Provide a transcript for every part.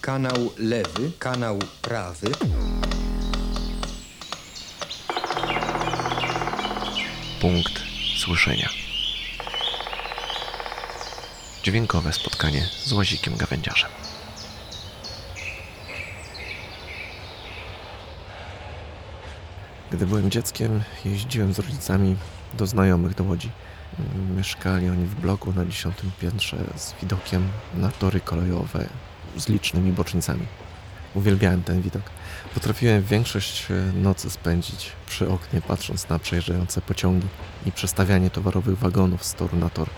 kanał lewy, kanał prawy. Punkt słyszenia. Dźwiękowe spotkanie z łazikiem gawędziarzem. Gdy byłem dzieckiem, jeździłem z rodzicami do znajomych do Łodzi. Mieszkali oni w bloku na dziesiątym piętrze z widokiem na tory kolejowe z licznymi bocznicami. Uwielbiałem ten widok. Potrafiłem większość e, nocy spędzić przy oknie, patrząc na przejeżdżające pociągi i przestawianie towarowych wagonów z toru na tor.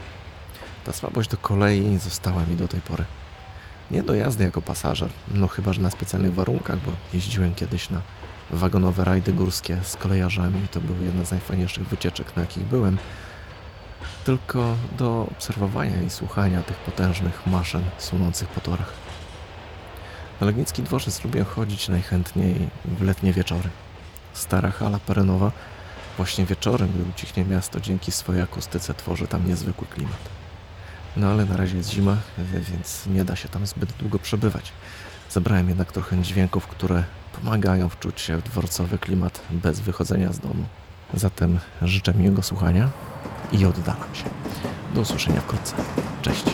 Ta słabość do kolei została mi do tej pory. Nie do jazdy jako pasażer, no chyba, że na specjalnych warunkach, bo jeździłem kiedyś na wagonowe rajdy górskie z kolejarzami. To były jedne z najfajniejszych wycieczek, na jakich byłem. Tylko do obserwowania i słuchania tych potężnych maszyn sunących po torach. Na Legnicki dworzec lubię chodzić najchętniej w letnie wieczory. Stara hala perenowa właśnie wieczorem, gdy ucichnie miasto, dzięki swojej akustyce tworzy tam niezwykły klimat. No ale na razie jest zima, więc nie da się tam zbyt długo przebywać. Zebrałem jednak trochę dźwięków, które pomagają wczuć się w dworcowy klimat bez wychodzenia z domu. Zatem życzę miłego słuchania i oddalam się. Do usłyszenia wkrótce. Cześć.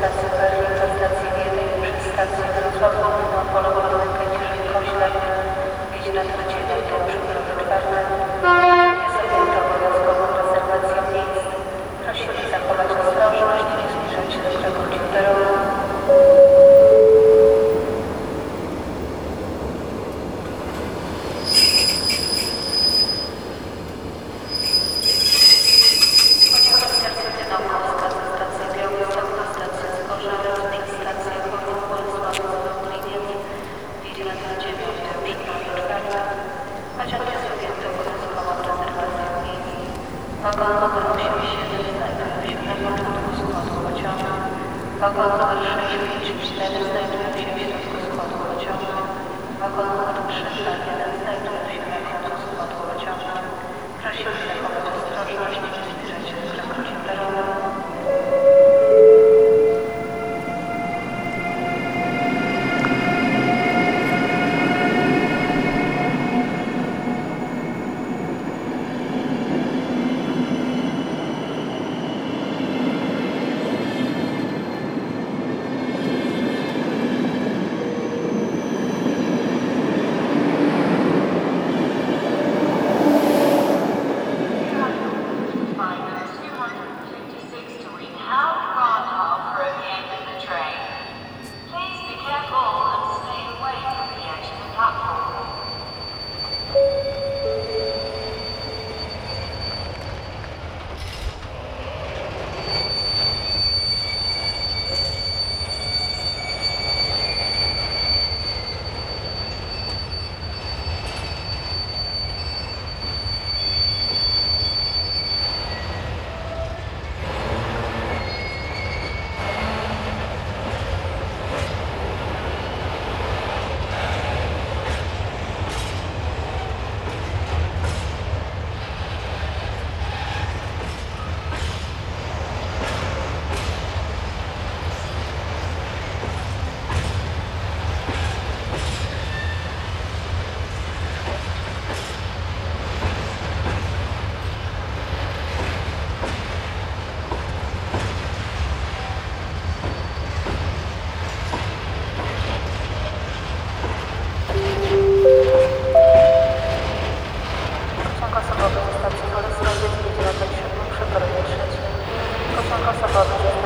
Stacji Berlin stacji Wiedeń przez stację Wrocław Wagon numer 654 znajduje się w środku składu pociągu. Wagon numer 301 Thank you.